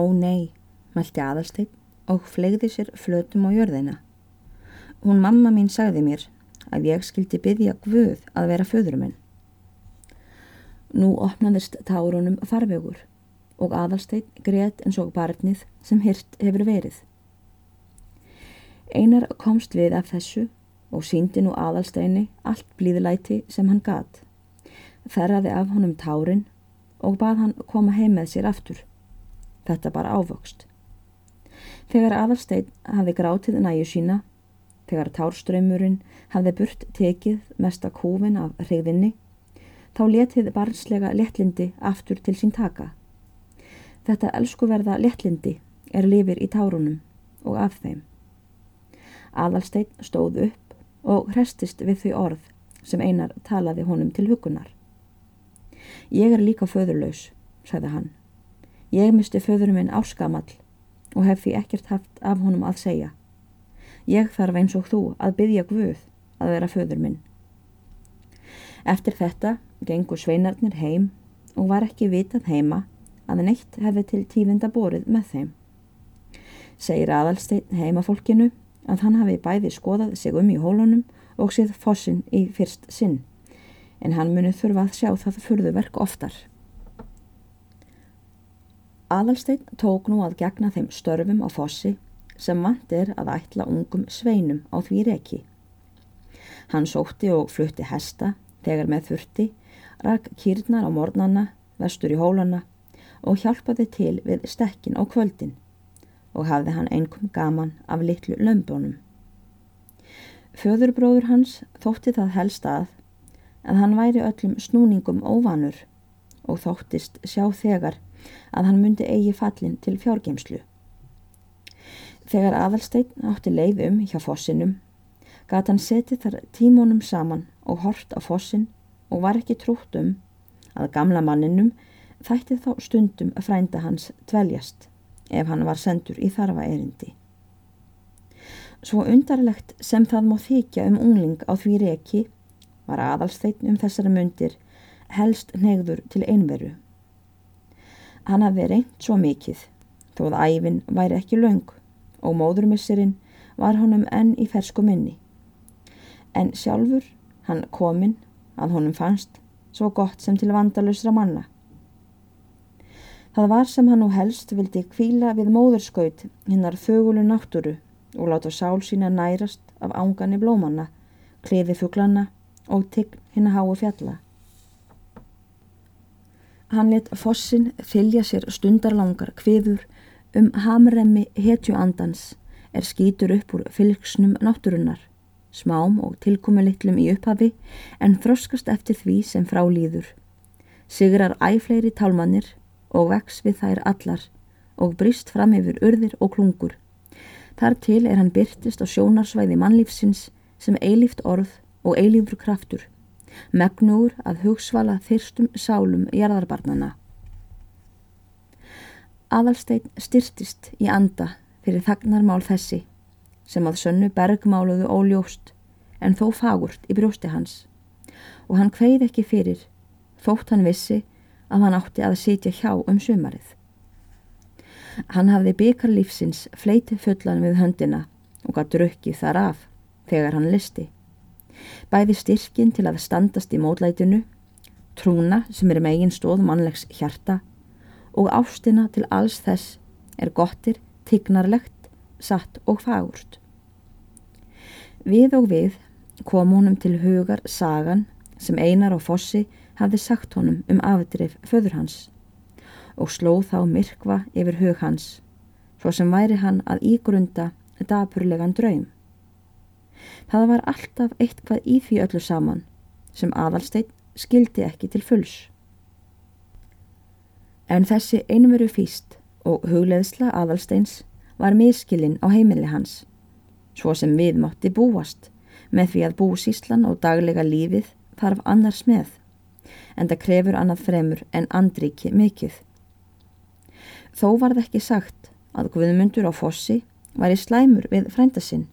Ó nei, mælti aðalsteinn og flegði sér flötum á jörðina. Hún mamma mín sagði mér að ég skildi byggja Guð að vera föðurum minn. Nú opnaðist tárunum farvegur og aðalsteinn greiðt eins og barnið sem hirt hefur verið. Einar komst við af þessu og síndi nú aðalsteini allt blíðlæti sem hann gat. Ferraði af honum tárin og bað hann koma heim með sér aftur. Þetta bara ávöxt. Þegar aðalstein hafði grátið næju sína, þegar tárströymurinn hafði burt tekið mesta kúfin af hrigðinni, þá letið barnslega lettlindi aftur til sín taka. Þetta elskuverða lettlindi er lifir í tárunum og af þeim. Aðalstein stóð upp og hrestist við þau orð sem einar talaði honum til hugunar. Ég er líka föðurlaus, sagði hann. Ég misti föðurum minn áskamall og hef því ekkert haft af honum að segja. Ég þarf eins og þú að byggja Guð að vera föður minn. Eftir þetta gengur sveinarnir heim og var ekki vitað heima að neitt hefði til tífinda borið með þeim. Segir aðalstein heimafólkinu að hann hafi bæði skoðað sig um í hólunum og séð fossin í fyrst sinn, en hann muni þurfa að sjá það furðuverk oftar. Aðalstein tók nú að gegna þeim störfum á fossi sem vant er að ætla ungum sveinum á því reki. Hann sótti og flutti hesta þegar með þurfti, rak kýrnar á mornana, vestur í hólana og hjálpaði til við stekkin á kvöldin og hafði hann einkum gaman af litlu lömbónum. Föðurbróður hans þótti það helst að að hann væri öllum snúningum óvanur og þóttist sjá þegar að hann myndi eigi fallin til fjárgeimslu. Þegar aðalsteinn átti leið um hjá fossinum gat hann setið þar tímónum saman og hort á fossin og var ekki trútt um að gamla manninum þætti þá stundum að frænda hans dveljast ef hann var sendur í þarfa erindi. Svo undarlegt sem það má þykja um ungling á því reki var aðalsteinn um þessari myndir helst negður til einveru. Hann hafði reynt svo mikið þóð æfin væri ekki laung og móðurmisserinn var honum enn í fersku minni. En sjálfur hann kominn að honum fannst svo gott sem til vandalusra manna. Það var sem hann nú helst vildi kvíla við móðurskaut hinnar þögulu náttúru og láta sál sína nærast af ángan í blómanna, kliði fugglanna og tigg hinn að háu fjalla. Hann let fossin fylja sér stundarlangar kviður um hamremmi hetjuandans er skýtur upp úr fylgsnum náttúrunnar, smám og tilkomelitlum í upphafi en þroskast eftir því sem frálýður. Sigrar æfleiri tálmannir og vex við þær allar og brist fram yfir urðir og klungur. Þar til er hann byrtist á sjónarsvæði mannlífsins sem eilíft orð og eilífur kraftur, megnúr að hugsvala þyrstum sálum jarðarbarnana. Aðalstein styrtist í anda fyrir þagnarmál þessi sem að sönnu bergmáluðu óljóst en þó fagurt í brjósti hans og hann kveið ekki fyrir þótt hann vissi að hann átti að sitja hjá um sumarið. Hann hafði byggar lífsins fleiti fullan við höndina og gaf drukkið þar af þegar hann listi. Bæði styrkin til að standast í mótlætinu, trúna sem er megin stóð mannlegs hjarta og ástina til alls þess er gottir, tignarlegt, satt og fagurt. Við og við kom honum til hugar sagan sem einar á fossi hafði sagt honum um afdrif föður hans og slóð þá myrkva yfir hug hans, svo sem væri hann að ígrunda dapurlegan draum. Það var alltaf eitthvað í því öllu saman sem aðalsteinn skildi ekki til fulls. En þessi einveru fýst og hugleðsla aðalsteins var miskilinn á heimili hans, svo sem við mátti búast með því að búsíslan og daglega lífið þarf annars með en það krefur annað fremur en andriki mikið. Þó var það ekki sagt að Guðmundur á fossi var í slæmur við frændasinn.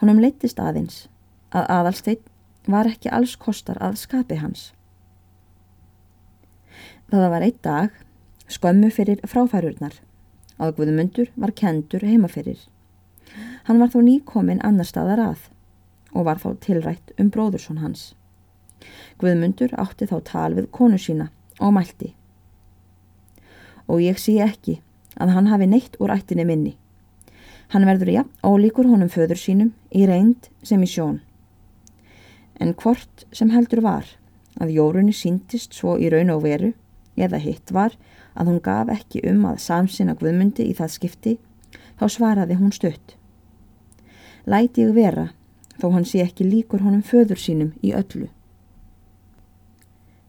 Honum leittist aðeins að aðalsteit var ekki alls kostar að skapi hans. Það var eitt dag skömmu fyrir fráfærurnar að Guðmundur var kendur heimaferir. Hann var þó nýkominn annar staðar að og var þá tilrætt um bróðursson hans. Guðmundur átti þá tal við konu sína og mælti. Og ég sé ekki að hann hafi neitt úr ættinni minni. Hann verður ja, ólíkur honum föður sínum í reynd sem í sjón. En hvort sem heldur var að jórunni síntist svo í raun og veru eða hitt var að hún gaf ekki um að samsina Guðmundi í það skipti, þá svaraði hún stutt. Læti ég vera, þó hann sé ekki líkur honum föður sínum í öllu.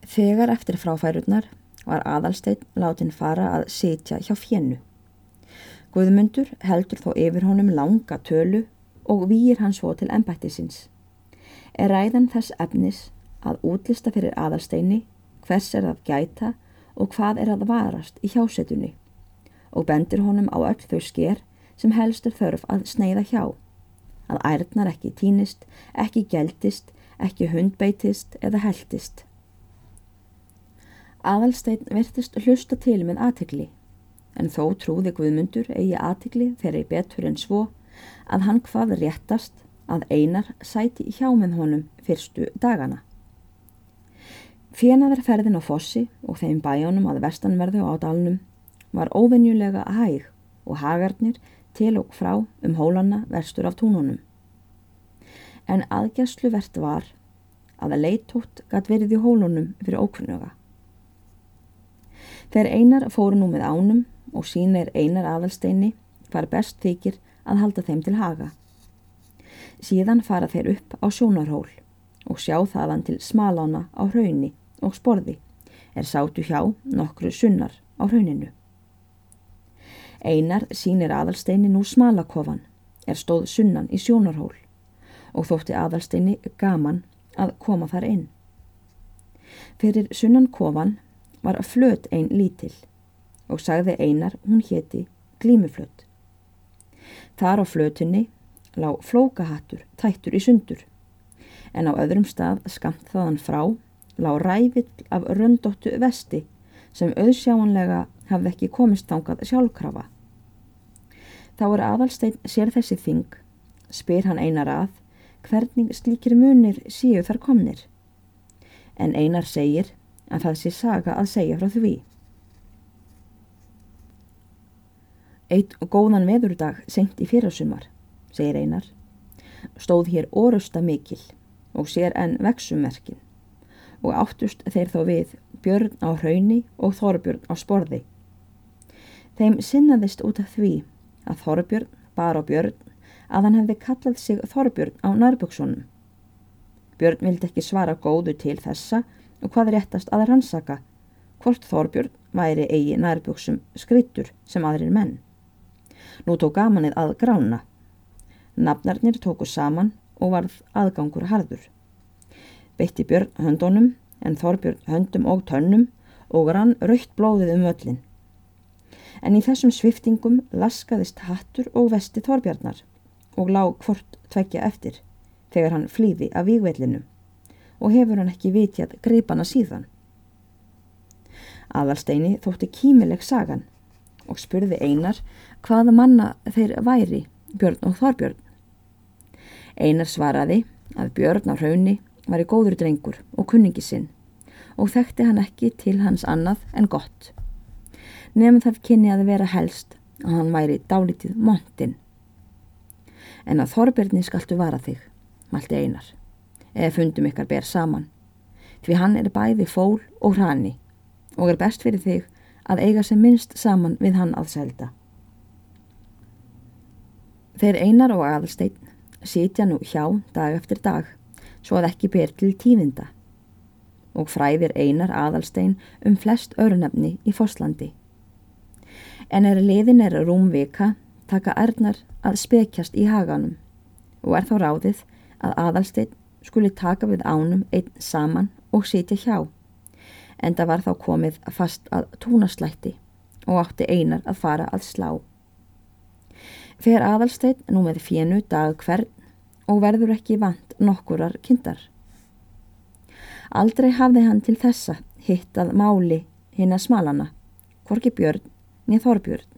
Þegar eftir fráfærurnar var aðalsteinn látin fara að setja hjá fjennu. Guðmundur heldur þó yfir honum langa tölu og výir hann svo til ennbættisins. Er ræðan þess efnis að útlista fyrir aðalsteini hvers er að gæta og hvað er að varast í hjásetunni og bendir honum á öll þau sker sem helstur þörf að sneiða hjá. Að ærnar ekki týnist, ekki geldist, ekki hundbeitist eða heldist. Aðalstein virtist hlusta til með aðtikli en þó trúði Guðmundur eigi aðtikli þegar í betur en svo að hann hvað réttast að einar sæti hjá með honum fyrstu dagana. Fjenaver ferðin á fossi og þeim bæjónum að vestanverðu á dalnum var óvenjulega hæg og hagarnir til og frá um hólanna verstur af túnunum. En aðgæslu verðt var að að leitótt gatt verið í hólunum fyrir ókunnuga. Þeir einar fóru nú með ánum og sínir einar aðalsteini hvar best þykir að halda þeim til haga. Síðan fara þeir upp á sjónarhól og sjá þaðan til smalána á hraunni og sporði er sátu hjá nokkru sunnar á hrauninu. Einar sínir aðalsteini nú smalakofan er stóð sunnan í sjónarhól og þótti aðalsteini gaman að koma þar inn. Fyrir sunnan kofan var flöt einn lítill og sagði einar hún héti glímuflöt. Þar á flötunni lág flókahattur tættur í sundur en á öðrum stað skamt þaðan frá lág rævill af röndóttu vesti sem auðsjáanlega hafði ekki komist þangað sjálfkrafa. Þá er aðalstein sér þessi þing, spyr hann einar að hvernig slíkir munir síu þar komnir. En einar segir að það sé saga að segja frá því. Eitt góðan veðurdag senkt í fyrrasumar, segir einar, stóð hér orusta mikil og sér enn vexumerkin og áttust þeir þá við björn á hrauni og þorbjörn á sporði. Þeim sinnaðist út af því að þorbjörn bar á björn að hann hefði kallað sig þorbjörn á nærböksunum. Björn vildi ekki svara góðu til þessa og hvað réttast að rannsaka hvort þorbjörn væri eigi nærböksum skrittur sem aðrir menn. Nú tók gamanið að grána. Nafnarnir tóku saman og varð aðgangur harður beitti Björn höndunum en Þorbjörn höndum og tönnum og rann raukt blóðið um öllin. En í þessum sviftingum laskaðist hattur og vesti Þorbjarnar og lág hvort tveggja eftir þegar hann flýði af vígvellinu og hefur hann ekki vitjað greipana síðan. Aðalsteini þótti kímileg sagan og spurði einar hvaða manna þeir væri Björn og Þorbjörn. Einar svaraði að Björn á hraunni var í góður drengur og kunningi sinn og þekkti hann ekki til hans annað en gott. Nefn það kynni að vera helst að hann væri dálítið montinn. En að Þorbirni skaltu vara þig, malti einar, eða fundum ykkar ber saman, því hann er bæði fól og hrani og er best fyrir þig að eiga sem minnst saman við hann að selda. Þeir einar og aðalsteinn sitja nú hjá dag eftir dag svo að ekki ber til tífinda og fræðir einar aðalstein um flest örnefni í Foslandi. En er liðin er rúmvika taka erðnar að spekjast í haganum og er þá ráðið að aðalstein skuli taka við ánum einn saman og sitja hjá en það var þá komið fast að túnaslætti og átti einar að fara að slá. Fer aðalstein nú með fjennu dag hvern og verður ekki vant nokkurar kindar. Aldrei hafði hann til þessa hittað máli hinn að smalana, hvorki björn niður þorbjörn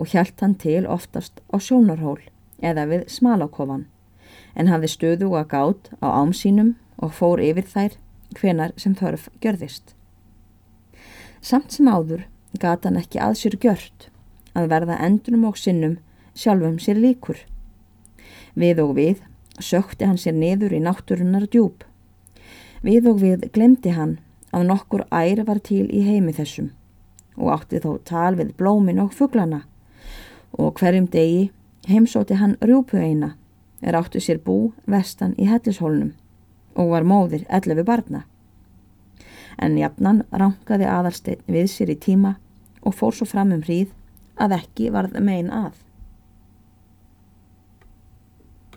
og hjælt hann til oftast á sjónarhól eða við smalakofan en hafði stöðu að gát á ámsínum og fór yfir þær hvenar sem þörf gjörðist. Samt sem áður gata hann ekki að sér gjört að verða endunum og sinnum sjálfum sér líkur. Við og við sökti hann sér niður í náttúrunnar djúb. Við og við glemdi hann að nokkur æri var til í heimi þessum og átti þó tal við blómin og fugglana og hverjum degi heimsóti hann rjúpu eina er áttu sér bú vestan í hellishólnum og var móðir ellefi barna. En jafnan rankaði aðalsteinn við sér í tíma og fór svo fram um hríð að ekki varð megin að.